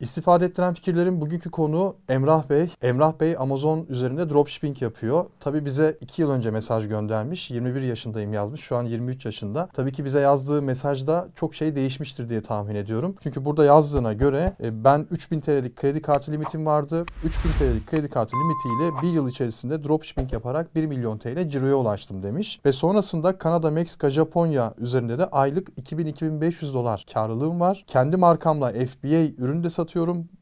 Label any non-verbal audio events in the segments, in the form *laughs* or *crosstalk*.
İstifade ettiren fikirlerin bugünkü konu Emrah Bey. Emrah Bey Amazon üzerinde dropshipping yapıyor. Tabii bize 2 yıl önce mesaj göndermiş. 21 yaşındayım yazmış. Şu an 23 yaşında. Tabii ki bize yazdığı mesajda çok şey değişmiştir diye tahmin ediyorum. Çünkü burada yazdığına göre e, ben 3000 TL'lik kredi kartı limitim vardı. 3000 TL'lik kredi kartı limitiyle bir yıl içerisinde dropshipping yaparak 1 milyon TL ciroya ulaştım demiş. Ve sonrasında Kanada, Meksika, Japonya üzerinde de aylık 2000-2500 dolar karlılığım var. Kendi markamla FBA ürün de satıyorum.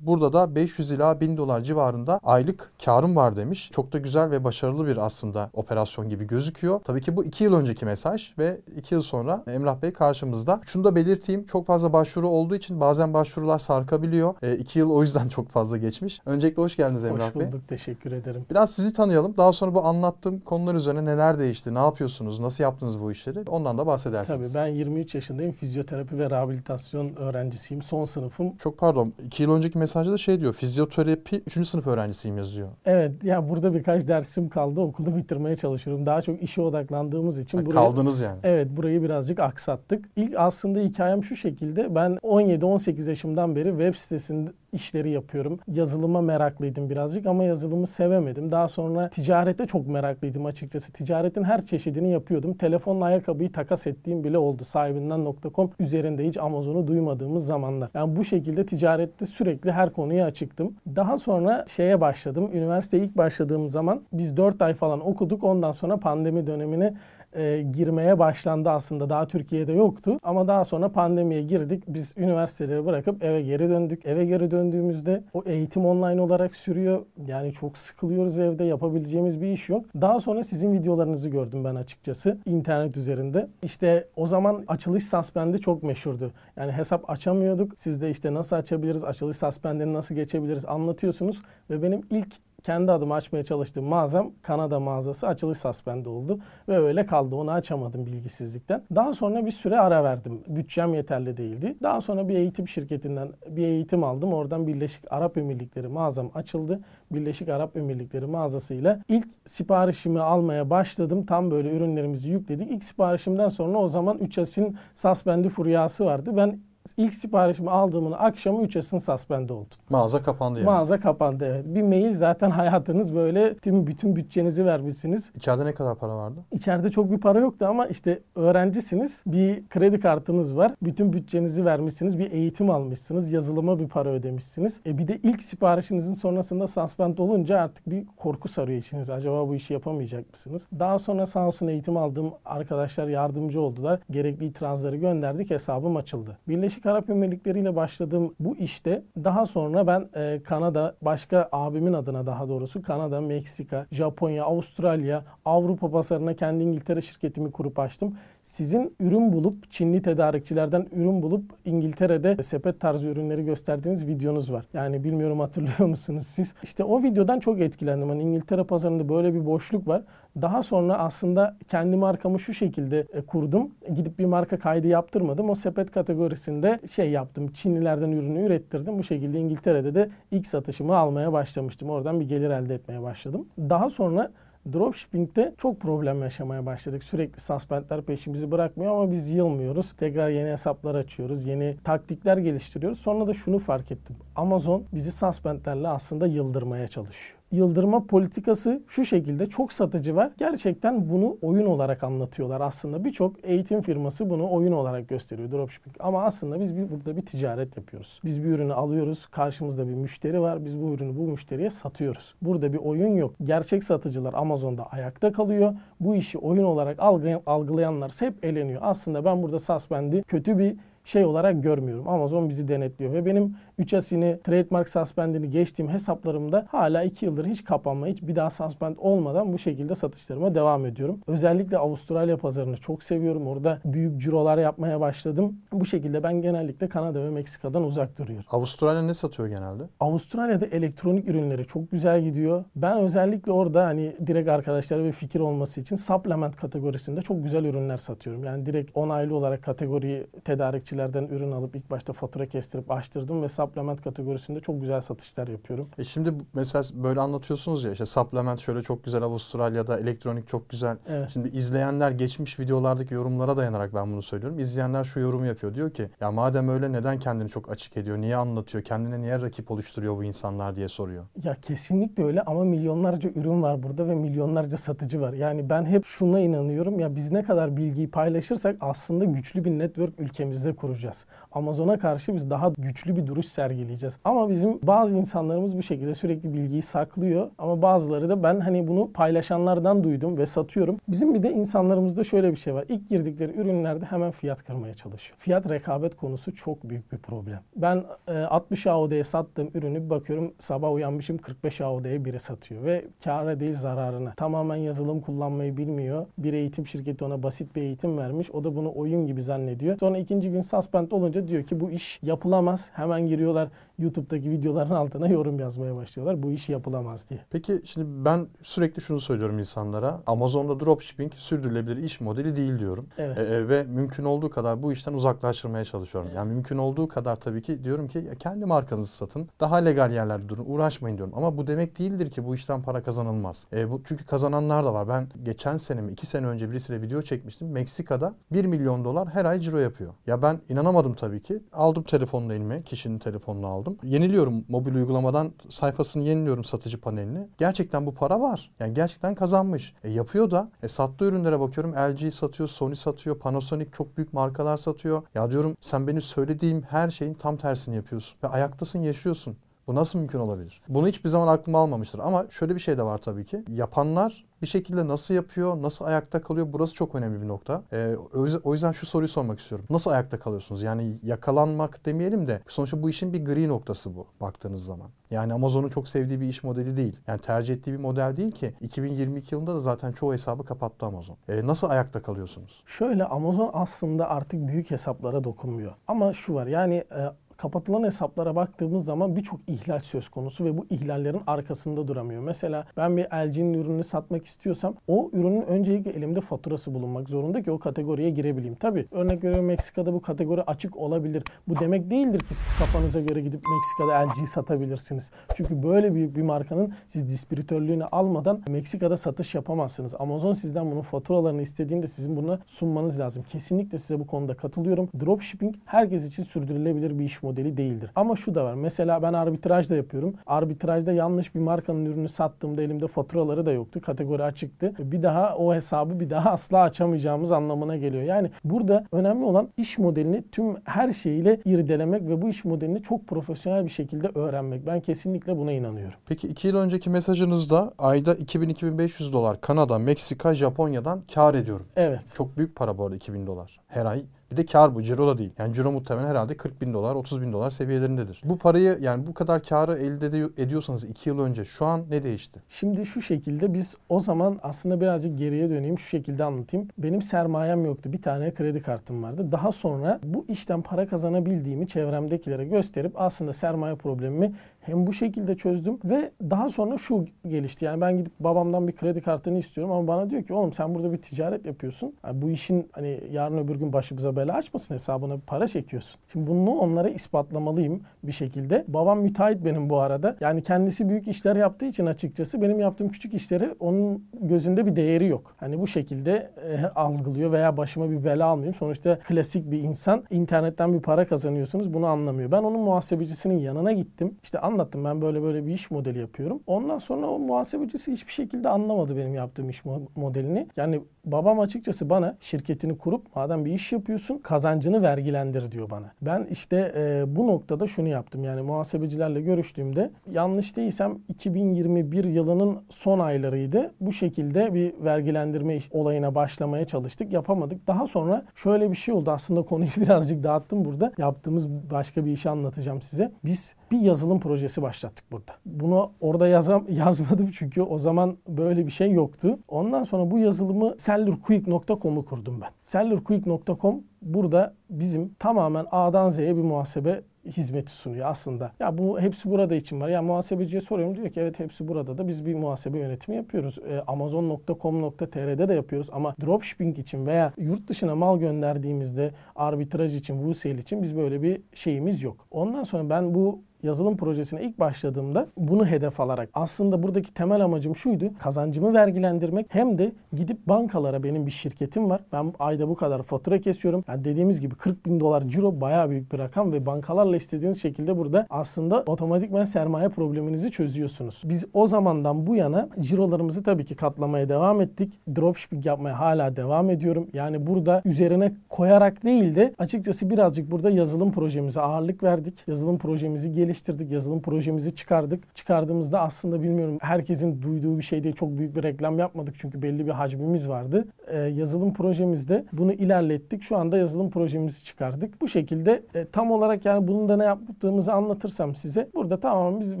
Burada da 500 ila 1000 dolar civarında aylık karım var demiş. Çok da güzel ve başarılı bir aslında operasyon gibi gözüküyor. Tabii ki bu 2 yıl önceki mesaj ve 2 yıl sonra Emrah Bey karşımızda. Şunu da belirteyim. Çok fazla başvuru olduğu için bazen başvurular sarkabiliyor. 2 yıl o yüzden çok fazla geçmiş. Öncelikle hoş geldiniz Emrah Bey. Hoş bulduk. Teşekkür ederim. Biraz sizi tanıyalım. Daha sonra bu anlattığım konular üzerine neler değişti? Ne yapıyorsunuz? Nasıl yaptınız bu işleri? Ondan da bahsedersiniz. Tabii ben 23 yaşındayım. Fizyoterapi ve rehabilitasyon öğrencisiyim. Son sınıfım. Çok pardon. 2 yıl önceki mesajda da şey diyor. Fizyoterapi 3. sınıf öğrencisiyim yazıyor. Evet. Ya burada birkaç dersim kaldı. Okulu bitirmeye çalışıyorum. Daha çok işe odaklandığımız için. Ha, buraya, kaldınız yani. Evet. Burayı birazcık aksattık. İlk aslında hikayem şu şekilde. Ben 17-18 yaşımdan beri web sitesinde işleri yapıyorum. Yazılıma meraklıydım birazcık ama yazılımı sevemedim. Daha sonra ticarete çok meraklıydım açıkçası. Ticaretin her çeşidini yapıyordum. Telefonla ayakkabıyı takas ettiğim bile oldu. Sahibinden.com üzerinde hiç Amazon'u duymadığımız zamanlar. Yani bu şekilde ticarette sürekli her konuya açıktım. Daha sonra şeye başladım. Üniversiteye ilk başladığım zaman biz 4 ay falan okuduk. Ondan sonra pandemi dönemine e, girmeye başlandı aslında. Daha Türkiye'de yoktu. Ama daha sonra pandemiye girdik. Biz üniversiteleri bırakıp eve geri döndük. Eve geri döndüğümüzde o eğitim online olarak sürüyor. Yani çok sıkılıyoruz evde. Yapabileceğimiz bir iş yok. Daha sonra sizin videolarınızı gördüm ben açıkçası internet üzerinde. İşte o zaman açılış suspendi çok meşhurdu. Yani hesap açamıyorduk. Siz de işte nasıl açabiliriz, açılış suspendini nasıl geçebiliriz anlatıyorsunuz. Ve benim ilk kendi adıma açmaya çalıştığım mağazam Kanada mağazası açılış suspend oldu. Ve öyle kaldı. Onu açamadım bilgisizlikten. Daha sonra bir süre ara verdim. Bütçem yeterli değildi. Daha sonra bir eğitim şirketinden bir eğitim aldım. Oradan Birleşik Arap Emirlikleri mağazam açıldı. Birleşik Arap Emirlikleri mağazasıyla ilk siparişimi almaya başladım. Tam böyle ürünlerimizi yükledik. İlk siparişimden sonra o zaman 3 Asin suspendi furyası vardı. Ben ilk siparişimi aldığımın akşamı 3 As'ın suspende oldu. Mağaza kapandı yani. Mağaza kapandı evet. Bir mail zaten *laughs* hayatınız böyle tüm bütün bütçenizi vermişsiniz. İçeride ne kadar para vardı? İçeride çok bir para yoktu ama işte öğrencisiniz. Bir kredi kartınız var. Bütün bütçenizi vermişsiniz. Bir eğitim almışsınız. Yazılıma bir para ödemişsiniz. E bir de ilk siparişinizin sonrasında suspend olunca artık bir korku sarıyor içiniz. Acaba bu işi yapamayacak mısınız? Daha sonra sağ olsun eğitim aldığım arkadaşlar yardımcı oldular. Gerekli itirazları gönderdik. Hesabım açıldı. Birleşik Arap Emirlikleri ile başladığım bu işte daha sonra ben e, Kanada, başka abimin adına daha doğrusu Kanada, Meksika, Japonya, Avustralya, Avrupa pazarına kendi İngiltere şirketimi kurup açtım. Sizin ürün bulup Çinli tedarikçilerden ürün bulup İngiltere'de sepet tarzı ürünleri gösterdiğiniz videonuz var. Yani bilmiyorum hatırlıyor musunuz siz? İşte o videodan çok etkilendim. Hani İngiltere pazarında böyle bir boşluk var. Daha sonra aslında kendi markamı şu şekilde e, kurdum. Gidip bir marka kaydı yaptırmadım. O sepet kategorisinde şey yaptım. Çinlilerden ürünü ürettirdim. Bu şekilde İngiltere'de de ilk satışımı almaya başlamıştım. Oradan bir gelir elde etmeye başladım. Daha sonra Dropshipping'de çok problem yaşamaya başladık. Sürekli suspendler peşimizi bırakmıyor ama biz yılmıyoruz. Tekrar yeni hesaplar açıyoruz. Yeni taktikler geliştiriyoruz. Sonra da şunu fark ettim. Amazon bizi suspendlerle aslında yıldırmaya çalışıyor yıldırma politikası şu şekilde çok satıcı var. Gerçekten bunu oyun olarak anlatıyorlar aslında. Birçok eğitim firması bunu oyun olarak gösteriyor dropshipping. Ama aslında biz bir, burada bir ticaret yapıyoruz. Biz bir ürünü alıyoruz. Karşımızda bir müşteri var. Biz bu ürünü bu müşteriye satıyoruz. Burada bir oyun yok. Gerçek satıcılar Amazon'da ayakta kalıyor. Bu işi oyun olarak algılayanlar hep eleniyor. Aslında ben burada suspendi kötü bir şey olarak görmüyorum. Amazon bizi denetliyor ve benim 3 asini trademark suspendini geçtiğim hesaplarımda hala 2 yıldır hiç kapanma, hiç bir daha suspend olmadan bu şekilde satışlarıma devam ediyorum. Özellikle Avustralya pazarını çok seviyorum. Orada büyük cirolar yapmaya başladım. Bu şekilde ben genellikle Kanada ve Meksika'dan uzak duruyorum. Avustralya ne satıyor genelde? Avustralya'da elektronik ürünleri çok güzel gidiyor. Ben özellikle orada hani direkt arkadaşlara bir fikir olması için supplement kategorisinde çok güzel ürünler satıyorum. Yani direkt onaylı olarak kategoriyi tedarikçi tedarikçilerden ürün alıp ilk başta fatura kestirip açtırdım ve supplement kategorisinde çok güzel satışlar yapıyorum. E şimdi mesela böyle anlatıyorsunuz ya işte supplement şöyle çok güzel Avustralya'da elektronik çok güzel. Evet. Şimdi izleyenler geçmiş videolardaki yorumlara dayanarak ben bunu söylüyorum. İzleyenler şu yorumu yapıyor. Diyor ki ya madem öyle neden kendini çok açık ediyor? Niye anlatıyor? Kendine niye rakip oluşturuyor bu insanlar diye soruyor. Ya kesinlikle öyle ama milyonlarca ürün var burada ve milyonlarca satıcı var. Yani ben hep şuna inanıyorum ya biz ne kadar bilgiyi paylaşırsak aslında güçlü bir network ülkemizde kuracağız. Amazon'a karşı biz daha güçlü bir duruş sergileyeceğiz. Ama bizim bazı insanlarımız bu şekilde sürekli bilgiyi saklıyor ama bazıları da ben hani bunu paylaşanlardan duydum ve satıyorum. Bizim bir de insanlarımızda şöyle bir şey var. İlk girdikleri ürünlerde hemen fiyat kırmaya çalışıyor. Fiyat rekabet konusu çok büyük bir problem. Ben e, 60 AOD'ye sattığım ürünü bakıyorum sabah uyanmışım 45 AOD'ye biri satıyor ve kâra değil zararına. Tamamen yazılım kullanmayı bilmiyor. Bir eğitim şirketi ona basit bir eğitim vermiş. O da bunu oyun gibi zannediyor. Sonra ikinci gün suspend olunca diyor ki bu iş yapılamaz. Hemen giriyorlar YouTube'daki videoların altına yorum yazmaya başlıyorlar. Bu iş yapılamaz diye. Peki şimdi ben sürekli şunu söylüyorum insanlara. Amazon'da dropshipping sürdürülebilir iş modeli değil diyorum. Evet. E, e, ve mümkün olduğu kadar bu işten uzaklaştırmaya çalışıyorum. Yani mümkün olduğu kadar tabii ki diyorum ki kendi markanızı satın. Daha legal yerlerde durun. Uğraşmayın diyorum. Ama bu demek değildir ki bu işten para kazanılmaz. E, bu, çünkü kazananlar da var. Ben geçen sene mi iki sene önce birisiyle video çekmiştim. Meksika'da 1 milyon dolar her ay ciro yapıyor. Ya ben inanamadım tabii ki. Aldım telefonunu elime. Kişinin telefonunu aldım. Yeniliyorum mobil uygulamadan sayfasını yeniliyorum satıcı panelini. Gerçekten bu para var. Yani gerçekten kazanmış. E, yapıyor da. E, sattığı ürünlere bakıyorum. LG satıyor, Sony satıyor, Panasonic çok büyük markalar satıyor. Ya diyorum sen benim söylediğim her şeyin tam tersini yapıyorsun. Ve ayaktasın, yaşıyorsun. Bu nasıl mümkün olabilir? Bunu hiçbir zaman aklıma almamıştır. Ama şöyle bir şey de var tabii ki. Yapanlar bir şekilde nasıl yapıyor, nasıl ayakta kalıyor burası çok önemli bir nokta. Ee, o yüzden- şu soruyu sormak istiyorum. Nasıl ayakta kalıyorsunuz? Yani yakalanmak demeyelim de sonuçta bu işin bir gri noktası bu baktığınız zaman. Yani Amazon'un çok sevdiği bir iş modeli değil. Yani tercih ettiği bir model değil ki. 2022 yılında da zaten çoğu hesabı kapattı Amazon. Ee, nasıl ayakta kalıyorsunuz? Şöyle Amazon aslında artık büyük hesaplara dokunmuyor. Ama şu var yani e, kapatılan hesaplara baktığımız zaman birçok ihlal söz konusu ve bu ihlallerin arkasında duramıyor. Mesela ben bir LG'nin ürününü satmak istiyorsam o ürünün öncelikle elimde faturası bulunmak zorunda ki o kategoriye girebileyim. Tabii örnek veriyorum Meksika'da bu kategori açık olabilir. Bu demek değildir ki siz kafanıza göre gidip Meksika'da LG satabilirsiniz. Çünkü böyle büyük bir markanın siz distribütörlüğünü almadan Meksika'da satış yapamazsınız. Amazon sizden bunun faturalarını istediğinde sizin buna sunmanız lazım. Kesinlikle size bu konuda katılıyorum. Dropshipping herkes için sürdürülebilir bir iş modeli değildir. Ama şu da var. Mesela ben arbitraj da yapıyorum. Arbitrajda yanlış bir markanın ürünü sattığımda elimde faturaları da yoktu. Kategori açıktı. Bir daha o hesabı bir daha asla açamayacağımız anlamına geliyor. Yani burada önemli olan iş modelini tüm her şeyiyle irdelemek ve bu iş modelini çok profesyonel bir şekilde öğrenmek. Ben kesinlikle buna inanıyorum. Peki 2 yıl önceki mesajınızda ayda 2000-2500 dolar Kanada, Meksika, Japonya'dan kar ediyorum. Evet. Çok büyük para bu arada 2000 dolar her ay. Bir de kar bu, ciro da değil. Yani ciro muhtemelen herhalde 40 bin dolar, 30 bin dolar seviyelerindedir. Bu parayı yani bu kadar karı elde ediyorsanız 2 yıl önce şu an ne değişti? Şimdi şu şekilde biz o zaman aslında birazcık geriye döneyim şu şekilde anlatayım. Benim sermayem yoktu. Bir tane kredi kartım vardı. Daha sonra bu işten para kazanabildiğimi çevremdekilere gösterip aslında sermaye problemimi hem bu şekilde çözdüm ve daha sonra şu gelişti. Yani ben gidip babamdan bir kredi kartını istiyorum ama bana diyor ki oğlum sen burada bir ticaret yapıyorsun. Yani bu işin hani yarın öbür gün başımıza bela açmasın hesabına para çekiyorsun. Şimdi bunu onlara ispatlamalıyım bir şekilde. Babam müteahhit benim bu arada. Yani kendisi büyük işler yaptığı için açıkçası benim yaptığım küçük işleri onun gözünde bir değeri yok. Hani bu şekilde e, algılıyor veya başıma bir bela almayayım. Sonuçta klasik bir insan internetten bir para kazanıyorsunuz bunu anlamıyor. Ben onun muhasebecisinin yanına gittim. İşte anlattım ben böyle böyle bir iş modeli yapıyorum. Ondan sonra o muhasebecisi hiçbir şekilde anlamadı benim yaptığım iş mo- modelini. Yani babam açıkçası bana şirketini kurup madem bir iş yapıyorsun kazancını vergilendir diyor bana. Ben işte e, bu noktada şunu yaptım. Yani muhasebecilerle görüştüğümde yanlış değilsem 2021 yılının son aylarıydı. Bu şekilde bir vergilendirme olayına başlamaya çalıştık. Yapamadık. Daha sonra şöyle bir şey oldu. Aslında konuyu *laughs* birazcık dağıttım burada. Yaptığımız başka bir işi anlatacağım size. Biz bir yazılım projesi başlattık burada. Bunu orada yazam *laughs* yazmadım çünkü o zaman böyle bir şey yoktu. Ondan sonra bu yazılımı sellerquick.com'u kurdum ben. sellerquick.com burada bizim tamamen A'dan Z'ye bir muhasebe hizmeti sunuyor aslında. Ya bu hepsi burada için var. Ya muhasebeciye soruyorum diyor ki evet hepsi burada da biz bir muhasebe yönetimi yapıyoruz. E, Amazon.com.tr'de de yapıyoruz ama dropshipping için veya yurt dışına mal gönderdiğimizde arbitraj için, wholesale için biz böyle bir şeyimiz yok. Ondan sonra ben bu yazılım projesine ilk başladığımda bunu hedef alarak aslında buradaki temel amacım şuydu. Kazancımı vergilendirmek hem de gidip bankalara benim bir şirketim var. Ben ayda bu kadar fatura kesiyorum. Yani dediğimiz gibi 40 bin dolar ciro bayağı büyük bir rakam ve bankalarla istediğiniz şekilde burada aslında otomatikman sermaye probleminizi çözüyorsunuz. Biz o zamandan bu yana cirolarımızı tabii ki katlamaya devam ettik. Dropshipping yapmaya hala devam ediyorum. Yani burada üzerine koyarak değil de açıkçası birazcık burada yazılım projemize ağırlık verdik. Yazılım projemizi geliştirdik geliştirdik. Yazılım projemizi çıkardık. Çıkardığımızda aslında bilmiyorum herkesin duyduğu bir şey değil. Çok büyük bir reklam yapmadık çünkü belli bir hacmimiz vardı. Ee, yazılım projemizde bunu ilerlettik. Şu anda yazılım projemizi çıkardık. Bu şekilde e, tam olarak yani bunun da ne yaptığımızı anlatırsam size. Burada tamamen biz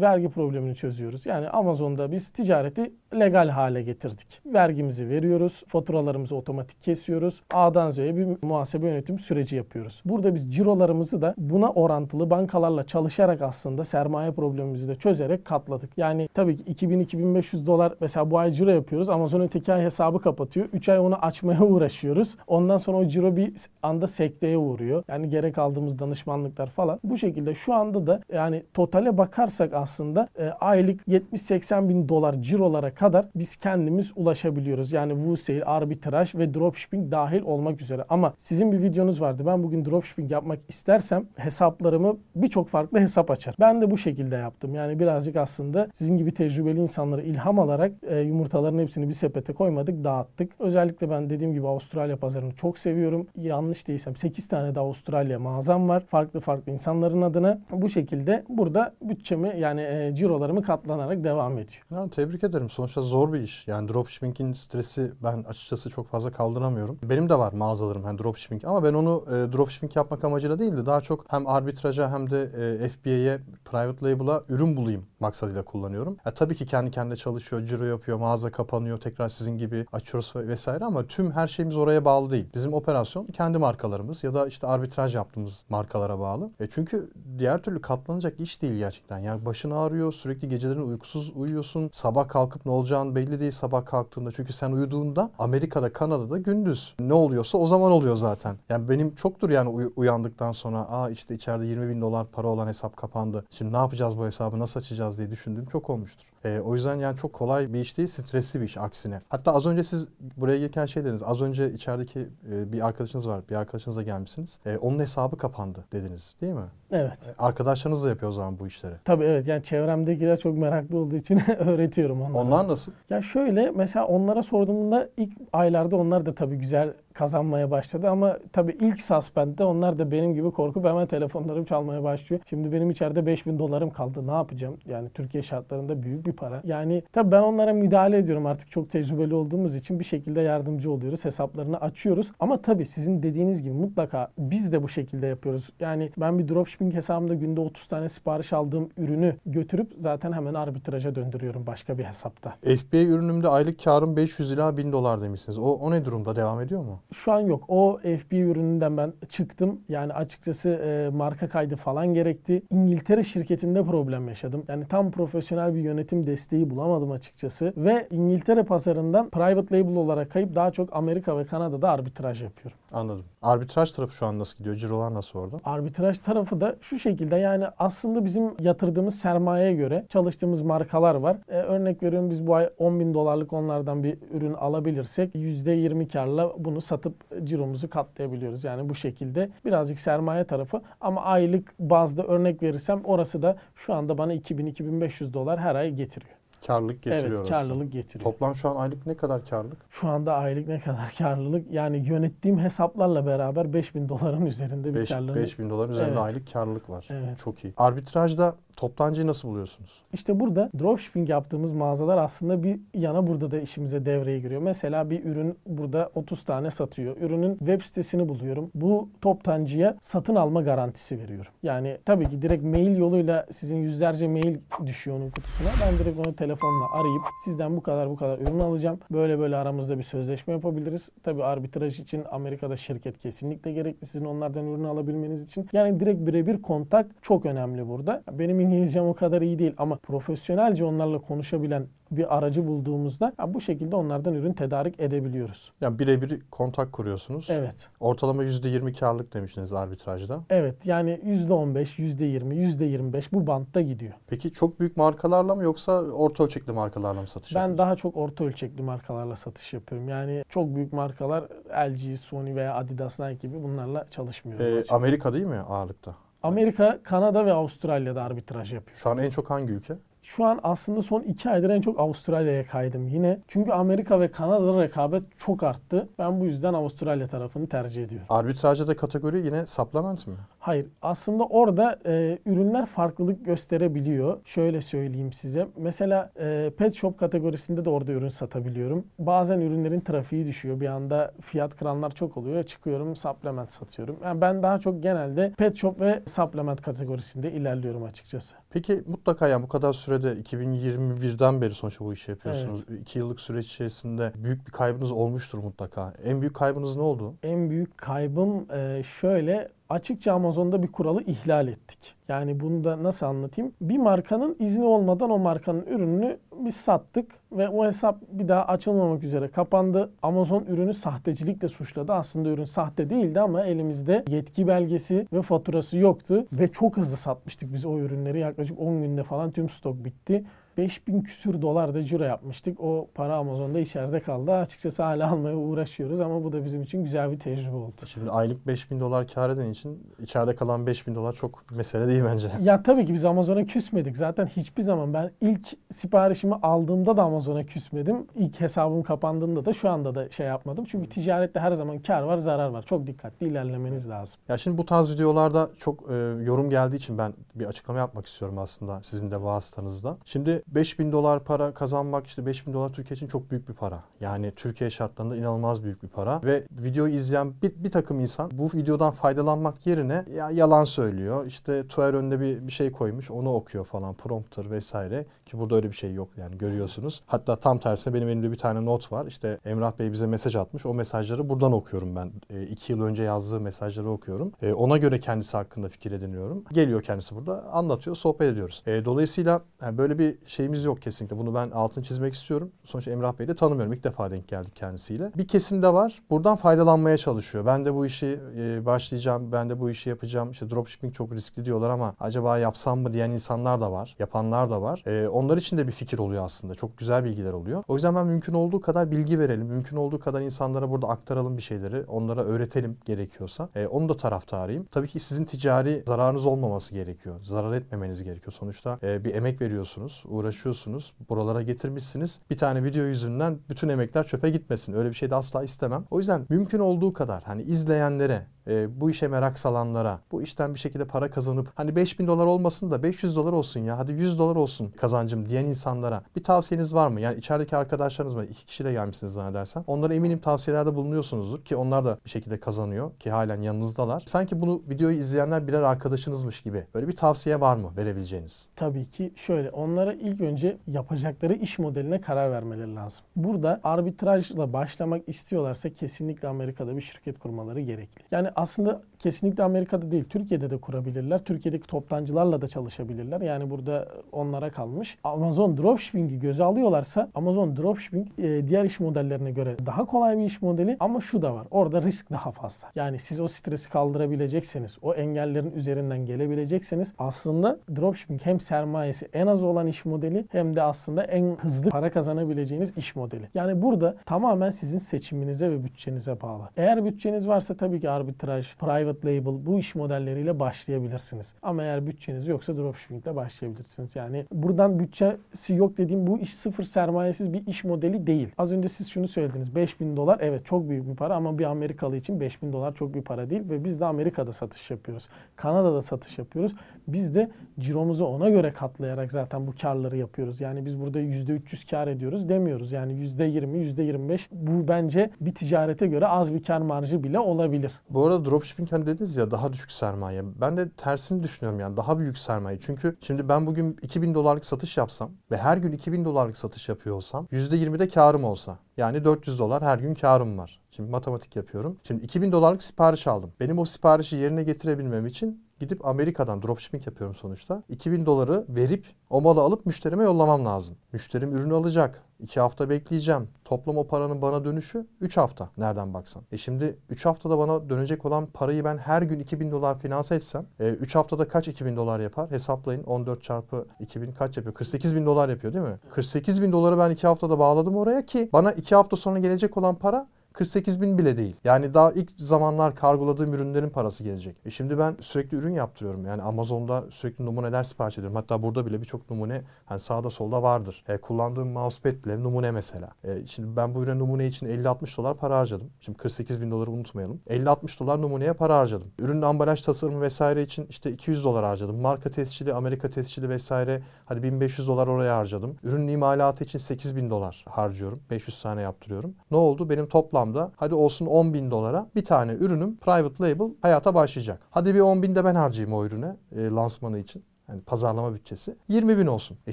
vergi problemini çözüyoruz. Yani Amazon'da biz ticareti legal hale getirdik. Vergimizi veriyoruz. Faturalarımızı otomatik kesiyoruz. A'dan Z'ye bir muhasebe yönetim süreci yapıyoruz. Burada biz cirolarımızı da buna orantılı bankalarla çalışarak aslında aslında sermaye problemimizi de çözerek katladık. Yani tabii ki 2000-2500 dolar mesela bu ay ciro yapıyoruz. Amazon öteki ay hesabı kapatıyor. 3 ay onu açmaya *laughs* uğraşıyoruz. Ondan sonra o ciro bir anda sekteye uğruyor. Yani gerek aldığımız danışmanlıklar falan. Bu şekilde şu anda da yani totale bakarsak aslında e, aylık 70-80 bin dolar cirolara kadar biz kendimiz ulaşabiliyoruz. Yani wholesale, arbitraj ve dropshipping dahil olmak üzere. Ama sizin bir videonuz vardı. Ben bugün dropshipping yapmak istersem hesaplarımı birçok farklı hesap açar. Ben de bu şekilde yaptım. Yani birazcık aslında sizin gibi tecrübeli insanları ilham alarak e, yumurtaların hepsini bir sepete koymadık, dağıttık. Özellikle ben dediğim gibi Avustralya pazarını çok seviyorum. Yanlış değilsem 8 tane de Avustralya mağazam var. Farklı farklı insanların adına. Bu şekilde burada bütçemi yani e, cirolarımı katlanarak devam ediyor. Yani tebrik ederim. Sonuçta zor bir iş. Yani dropshipping'in stresi ben açıkçası çok fazla kaldıramıyorum. Benim de var mağazalarım hani dropshipping ama ben onu e, dropshipping yapmak amacıyla değil de daha çok hem arbitraja hem de e, FBA'ye private label'a ürün bulayım maksadıyla kullanıyorum. E, tabii ki kendi kendine çalışıyor, ciro yapıyor, mağaza kapanıyor, tekrar sizin gibi açıyoruz vesaire ama tüm her şeyimiz oraya bağlı değil. Bizim operasyon kendi markalarımız ya da işte arbitraj yaptığımız markalara bağlı. E çünkü diğer türlü katlanacak iş değil gerçekten. Yani başın ağrıyor, sürekli gecelerin uykusuz uyuyorsun. Sabah kalkıp ne olacağın belli değil sabah kalktığında. Çünkü sen uyuduğunda Amerika'da, Kanada'da gündüz ne oluyorsa o zaman oluyor zaten. Yani benim çoktur yani uyandıktan sonra aa işte içeride 20 bin dolar para olan hesap kapandı. Şimdi ne yapacağız bu hesabı, nasıl açacağız diye düşündüğüm çok olmuştur. E, o yüzden yani çok kolay bir iş değil, stresli bir iş aksine. Hatta az önce siz buraya gelirken şey dediniz. Az önce içerideki e, bir arkadaşınız var, bir arkadaşınızla gelmişsiniz. E, onun hesabı kapandı dediniz değil mi? Evet. E, arkadaşlarınız da yapıyor o zaman bu işleri. Tabii evet yani çevremdekiler çok meraklı olduğu için *laughs* öğretiyorum onlara. Onlar nasıl? Ya şöyle mesela onlara sorduğumda ilk aylarda onlar da tabii güzel kazanmaya başladı ama tabii ilk suspend'de onlar da benim gibi korkup hemen telefonlarım çalmaya başlıyor. Şimdi benim içeride 5000 dolarım kaldı. Ne yapacağım? Yani Türkiye şartlarında büyük bir para. Yani tabii ben onlara müdahale ediyorum artık çok tecrübeli olduğumuz için bir şekilde yardımcı oluyoruz. Hesaplarını açıyoruz. Ama tabii sizin dediğiniz gibi mutlaka biz de bu şekilde yapıyoruz. Yani ben bir dropshipping hesabımda günde 30 tane sipariş aldığım ürünü götürüp zaten hemen arbitraja döndürüyorum başka bir hesapta. FBA ürünümde aylık karım 500 ila 1000 dolar demişsiniz. O, o ne durumda? Devam ediyor mu? Şu an yok. O FB ürününden ben çıktım. Yani açıkçası e, marka kaydı falan gerekti. İngiltere şirketinde problem yaşadım. Yani tam profesyonel bir yönetim desteği bulamadım açıkçası. Ve İngiltere pazarından private label olarak kayıp daha çok Amerika ve Kanada'da arbitraj yapıyorum. Anladım. Arbitraj tarafı şu an nasıl gidiyor? Cirolar nasıl orada? Arbitraj tarafı da şu şekilde yani aslında bizim yatırdığımız sermayeye göre çalıştığımız markalar var. Ee, örnek veriyorum biz bu ay 10 bin dolarlık onlardan bir ürün alabilirsek %20 karla bunu satıp ciromuzu katlayabiliyoruz. Yani bu şekilde birazcık sermaye tarafı ama aylık bazda örnek verirsem orası da şu anda bana 2000-2500 dolar her ay getiriyor. Karlılık getiriyor Evet karlılık getiriyor. Toplam şu an aylık ne kadar karlılık? Şu anda aylık ne kadar *laughs* karlılık? Yani yönettiğim hesaplarla beraber 5000 doların üzerinde bir 5, karlılık. 5000 doların üzerinde Evet. aylık karlılık var. Evet. Çok iyi. Arbitrajda Toptancıyı nasıl buluyorsunuz? İşte burada dropshipping yaptığımız mağazalar aslında bir yana burada da işimize devreye giriyor. Mesela bir ürün burada 30 tane satıyor. Ürünün web sitesini buluyorum. Bu toptancıya satın alma garantisi veriyorum. Yani tabii ki direkt mail yoluyla sizin yüzlerce mail düşüyor onun kutusuna. Ben direkt onu telefonla arayıp sizden bu kadar bu kadar ürün alacağım. Böyle böyle aramızda bir sözleşme yapabiliriz. Tabii arbitraj için Amerika'da şirket kesinlikle gerekli. Sizin onlardan ürünü alabilmeniz için. Yani direkt birebir kontak çok önemli burada. Benim İngilizcem o kadar iyi değil ama profesyonelce onlarla konuşabilen bir aracı bulduğumuzda ya bu şekilde onlardan ürün tedarik edebiliyoruz. Yani birebir kontak kuruyorsunuz. Evet. Ortalama %20 karlılık demiştiniz arbitrajda. Evet yani %15, %20, %25 bu bantta gidiyor. Peki çok büyük markalarla mı yoksa orta ölçekli markalarla mı satış Ben daha çok orta ölçekli markalarla satış yapıyorum. Yani çok büyük markalar LG, Sony veya Adidas, Nike gibi bunlarla çalışmıyorum. Ee. Amerika değil mi ağırlıkta? Amerika, Kanada ve Avustralya'da arbitraj yapıyor. Şu an en çok hangi ülke? Şu an aslında son iki aydır en çok Avustralya'ya kaydım yine. Çünkü Amerika ve Kanada'da rekabet çok arttı. Ben bu yüzden Avustralya tarafını tercih ediyorum. Arbitrajda da kategori yine supplement mi? Hayır aslında orada e, ürünler farklılık gösterebiliyor. Şöyle söyleyeyim size. Mesela e, pet shop kategorisinde de orada ürün satabiliyorum. Bazen ürünlerin trafiği düşüyor. Bir anda fiyat kıranlar çok oluyor. Çıkıyorum supplement satıyorum. Yani ben daha çok genelde pet shop ve supplement kategorisinde ilerliyorum açıkçası. Peki mutlaka yani bu kadar sürede 2021'den beri sonuçta bu işi yapıyorsunuz. 2 yıllık süreç içerisinde büyük bir kaybınız olmuştur mutlaka. En büyük kaybınız ne oldu? En büyük kaybım e, şöyle açıkça Amazon'da bir kuralı ihlal ettik. Yani bunu da nasıl anlatayım? Bir markanın izni olmadan o markanın ürününü biz sattık ve o hesap bir daha açılmamak üzere kapandı. Amazon ürünü sahtecilikle suçladı. Aslında ürün sahte değildi ama elimizde yetki belgesi ve faturası yoktu ve çok hızlı satmıştık biz o ürünleri. Yaklaşık 10 günde falan tüm stok bitti. 5000 küsür dolar da ciro yapmıştık. O para Amazon'da içeride kaldı. Açıkçası hala almaya uğraşıyoruz ama bu da bizim için güzel bir tecrübe oldu. Şimdi aylık 5000 dolar kar eden için içeride kalan 5000 dolar çok mesele değil bence. *laughs* Ya tabii ki biz Amazon'a küsmedik. Zaten hiçbir zaman ben ilk siparişimi aldığımda da Amazon'a küsmedim. İlk hesabım kapandığında da şu anda da şey yapmadım. Çünkü ticarette her zaman kar var, zarar var. Çok dikkatli ilerlemeniz lazım. Ya şimdi bu tarz videolarda çok e, yorum geldiği için ben bir açıklama yapmak istiyorum aslında sizin de vasıtanızda. Şimdi 5000 dolar para kazanmak işte 5000 dolar Türkiye için çok büyük bir para. Yani Türkiye şartlarında inanılmaz büyük bir para ve videoyu izleyen bir, bir takım insan bu videodan faydalanmak yerine ya yalan söylüyor. İşte Tuer önüne bir, bir şey koymuş onu okuyor falan prompter vesaire ki burada öyle bir şey yok yani görüyorsunuz. Hatta tam tersine benim elimde bir tane not var. İşte Emrah Bey bize mesaj atmış. O mesajları buradan okuyorum ben. E, iki yıl önce yazdığı mesajları okuyorum. E, ona göre kendisi hakkında fikir ediniyorum. Geliyor kendisi burada anlatıyor, sohbet ediyoruz. E, dolayısıyla yani böyle bir şeyimiz yok kesinlikle. Bunu ben altını çizmek istiyorum. Sonuçta Emrah Bey'i de tanımıyorum. İlk defa denk geldik kendisiyle. Bir kesim de var. Buradan faydalanmaya çalışıyor. Ben de bu işi e, başlayacağım. Ben de bu işi yapacağım. İşte dropshipping çok riskli diyorlar ama acaba yapsam mı diyen insanlar da var. Yapanlar da var. E, onlar için de bir fikir oluyor aslında. Çok güzel bilgiler oluyor. O yüzden ben mümkün olduğu kadar bilgi verelim. Mümkün olduğu kadar insanlara burada aktaralım bir şeyleri. Onlara öğretelim gerekiyorsa. E, onu da taraftarıyım. Tabii ki sizin ticari zararınız olmaması gerekiyor. Zarar etmemeniz gerekiyor. Sonuçta e, bir emek veriyorsunuz. Uğraşıyorsunuz. Buralara getirmişsiniz. Bir tane video yüzünden bütün emekler çöpe gitmesin. Öyle bir şey de asla istemem. O yüzden mümkün olduğu kadar hani izleyenlere e, bu işe merak salanlara, bu işten bir şekilde para kazanıp hani 5000 dolar olmasın da 500 dolar olsun ya hadi 100 dolar olsun kazancım diyen insanlara bir tavsiyeniz var mı? Yani içerideki arkadaşlarınız var. iki kişiyle gelmişsiniz zannedersen. Onlara eminim tavsiyelerde bulunuyorsunuzdur ki onlar da bir şekilde kazanıyor ki halen yanınızdalar. Sanki bunu videoyu izleyenler birer arkadaşınızmış gibi. Böyle bir tavsiye var mı verebileceğiniz? Tabii ki şöyle onlara ilk önce yapacakları iş modeline karar vermeleri lazım. Burada arbitrajla başlamak istiyorlarsa kesinlikle Amerika'da bir şirket kurmaları gerekli. Yani aslında kesinlikle Amerika'da değil Türkiye'de de kurabilirler. Türkiye'deki toptancılarla da çalışabilirler. Yani burada onlara kalmış. Amazon Dropshipping'i göze alıyorlarsa Amazon Dropshipping e, diğer iş modellerine göre daha kolay bir iş modeli ama şu da var. Orada risk daha fazla. Yani siz o stresi kaldırabilecekseniz, o engellerin üzerinden gelebilecekseniz aslında dropshipping hem sermayesi en az olan iş modeli hem de aslında en hızlı para kazanabileceğiniz iş modeli. Yani burada tamamen sizin seçiminize ve bütçenize bağlı. Eğer bütçeniz varsa tabii ki arbitraj, private label bu iş modelleriyle başlayabilirsiniz. Ama eğer bütçeniz yoksa dropshipping ile başlayabilirsiniz. Yani buradan bütçesi yok dediğim bu iş sıfır sermayesiz bir iş modeli değil. Az önce siz şunu söylediniz. 5000 dolar evet çok büyük bir para ama bir Amerikalı için 5000 dolar çok bir para değil ve biz de Amerika'da satış yapıyoruz. Kanada'da satış yapıyoruz. Biz de ciromuzu ona göre katlayarak zaten bu karları yapıyoruz. Yani biz burada %300 kar ediyoruz demiyoruz. Yani %20, %25 bu bence bir ticarete göre az bir kar marjı bile olabilir. Bu arada dropshipping hani dediniz ya daha düşük sermaye. Ben de tersini düşünüyorum yani daha büyük sermaye. Çünkü şimdi ben bugün 2000 dolarlık satış yapsam ve her gün 2000 dolarlık satış yapıyor olsam %20'de karım olsa yani 400 dolar her gün karım var. Şimdi matematik yapıyorum. Şimdi 2000 dolarlık sipariş aldım. Benim o siparişi yerine getirebilmem için gidip Amerika'dan dropshipping yapıyorum sonuçta. 2000 doları verip o malı alıp müşterime yollamam lazım. Müşterim ürünü alacak. 2 hafta bekleyeceğim. Toplam o paranın bana dönüşü 3 hafta nereden baksan. E şimdi 3 haftada bana dönecek olan parayı ben her gün 2000 dolar finanse etsem 3 e, haftada kaç 2000 dolar yapar? Hesaplayın 14 çarpı 2000 kaç yapıyor? 48 bin dolar yapıyor değil mi? 48 bin doları ben 2 haftada bağladım oraya ki bana 2 hafta sonra gelecek olan para 48 bin bile değil. Yani daha ilk zamanlar kargoladığım ürünlerin parası gelecek. E şimdi ben sürekli ürün yaptırıyorum. Yani Amazon'da sürekli numuneler sipariş ediyorum. Hatta burada bile birçok numune hani sağda solda vardır. E, kullandığım mousepad bile numune mesela. E, şimdi ben bu ürün numune için 50-60 dolar para harcadım. Şimdi 48 bin doları unutmayalım. 50-60 dolar numuneye para harcadım. Ürünün ambalaj tasarımı vesaire için işte 200 dolar harcadım. Marka tescili, Amerika tescili vesaire hadi 1500 dolar oraya harcadım. Ürün imalatı için 8 bin dolar harcıyorum. 500 tane yaptırıyorum. Ne oldu? Benim toplam toplamda hadi olsun 10 bin dolara bir tane ürünüm private label hayata başlayacak. Hadi bir 10 bin de ben harcayayım o ürüne e, lansmanı için. Yani pazarlama bütçesi 20 bin olsun. E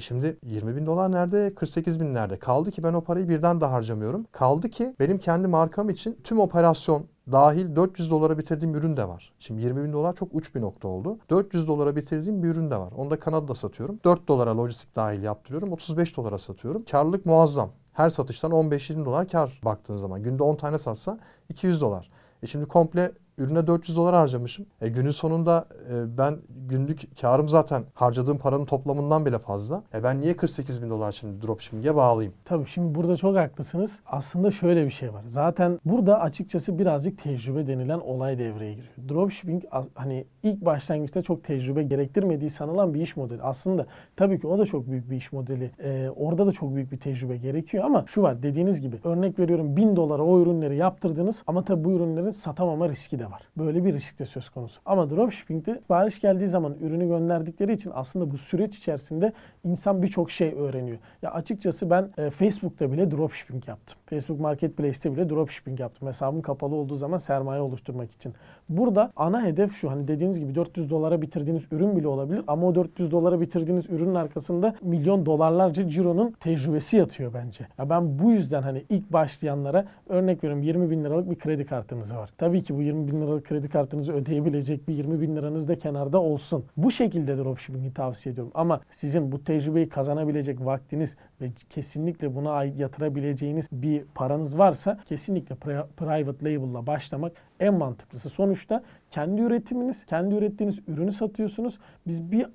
şimdi 20 bin dolar nerede? 48 bin nerede? Kaldı ki ben o parayı birden de harcamıyorum. Kaldı ki benim kendi markam için tüm operasyon dahil 400 dolara bitirdiğim ürün de var. Şimdi 20 bin dolar çok uç bir nokta oldu. 400 dolara bitirdiğim bir ürün de var. Onu da Kanada'da satıyorum. 4 dolara lojistik dahil yaptırıyorum. 35 dolara satıyorum. Karlılık muazzam. Her satıştan 15-20 dolar kar baktığın zaman. Günde 10 tane satsa 200 dolar. E şimdi komple ürüne 400 dolar harcamışım. E günün sonunda e, ben günlük karım zaten harcadığım paranın toplamından bile fazla. E ben niye 48 bin dolar şimdi dropshipping'e bağlayayım? Tabii şimdi burada çok haklısınız. Aslında şöyle bir şey var. Zaten burada açıkçası birazcık tecrübe denilen olay devreye giriyor. Dropshipping hani ilk başlangıçta çok tecrübe gerektirmediği sanılan bir iş modeli. Aslında tabii ki o da çok büyük bir iş modeli. E, orada da çok büyük bir tecrübe gerekiyor ama şu var dediğiniz gibi örnek veriyorum 1000 dolara o ürünleri yaptırdınız ama tabii bu ürünlerin satamama riski var. Böyle bir risk de söz konusu. Ama dropshipping'de sipariş geldiği zaman ürünü gönderdikleri için aslında bu süreç içerisinde insan birçok şey öğreniyor. Ya açıkçası ben e, Facebook'ta bile dropshipping yaptım. Facebook Marketplace'te bile dropshipping yaptım. Hesabım kapalı olduğu zaman sermaye oluşturmak için. Burada ana hedef şu hani dediğiniz gibi 400 dolara bitirdiğiniz ürün bile olabilir ama o 400 dolara bitirdiğiniz ürünün arkasında milyon dolarlarca cironun tecrübesi yatıyor bence. Ya ben bu yüzden hani ilk başlayanlara örnek veriyorum 20 bin liralık bir kredi kartınız var. Tabii ki bu 20 bin liralık kredi kartınızı ödeyebilecek bir 20 bin liranız da kenarda olsun. Bu şekilde dropshipping'i tavsiye ediyorum. Ama sizin bu tecrübeyi kazanabilecek vaktiniz ve kesinlikle buna ait yatırabileceğiniz bir paranız varsa kesinlikle private label'la başlamak en mantıklısı. Sonuçta kendi üretiminiz, kendi ürettiğiniz ürünü satıyorsunuz. Biz bir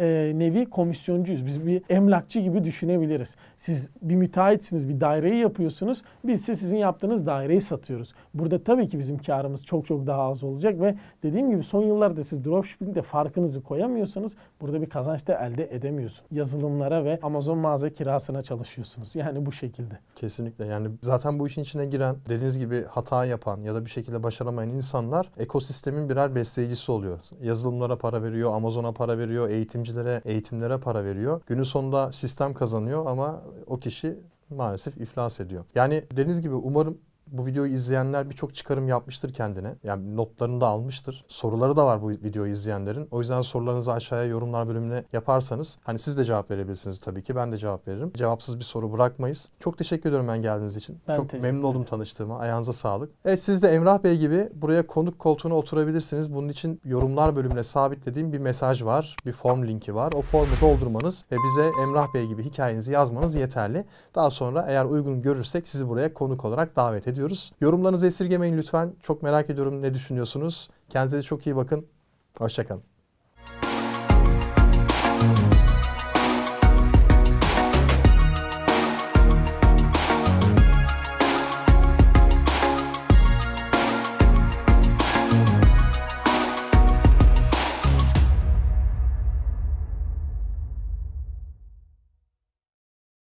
e, nevi komisyoncuyuz. Biz bir emlakçı gibi düşünebiliriz. Siz bir müteahhitsiniz, bir daireyi yapıyorsunuz. Biz ise sizin yaptığınız daireyi satıyoruz. Burada tabii ki bizim karımız çok çok daha az olacak ve dediğim gibi son yıllarda siz dropshipping'de farkınızı koyamıyorsanız burada bir kazanç da elde edemiyorsun. Yazılımlara ve Amazon mağaza kirasına çalışıyorsunuz. Yani bu şekilde. Kesinlikle. Yani zaten bu işin içine giren, dediğiniz gibi hata yapan ya da bir şekilde başaramayan insanlar ekosistemin birer besleyicisi oluyor. Yazılımlara para veriyor, Amazon'a para veriyor, eğitimci öğrencilere, eğitimlere para veriyor. Günün sonunda sistem kazanıyor ama o kişi maalesef iflas ediyor. Yani dediğiniz gibi umarım bu videoyu izleyenler birçok çıkarım yapmıştır kendine. Yani notlarını da almıştır. Soruları da var bu videoyu izleyenlerin. O yüzden sorularınızı aşağıya yorumlar bölümüne yaparsanız hani siz de cevap verebilirsiniz tabii ki. Ben de cevap veririm. Cevapsız bir soru bırakmayız. Çok teşekkür ediyorum ben geldiğiniz için. Ben Çok memnun oldum tanıştığıma. Ayağınıza sağlık. Evet siz de Emrah Bey gibi buraya konuk koltuğuna oturabilirsiniz. Bunun için yorumlar bölümüne sabitlediğim bir mesaj var. Bir form linki var. O formu doldurmanız ve bize Emrah Bey gibi hikayenizi yazmanız yeterli. Daha sonra eğer uygun görürsek sizi buraya konuk olarak davet ediyoruz ediyoruz. Yorumlarınızı esirgemeyin lütfen. Çok merak ediyorum ne düşünüyorsunuz. Kendinize çok iyi bakın. Hoşçakalın.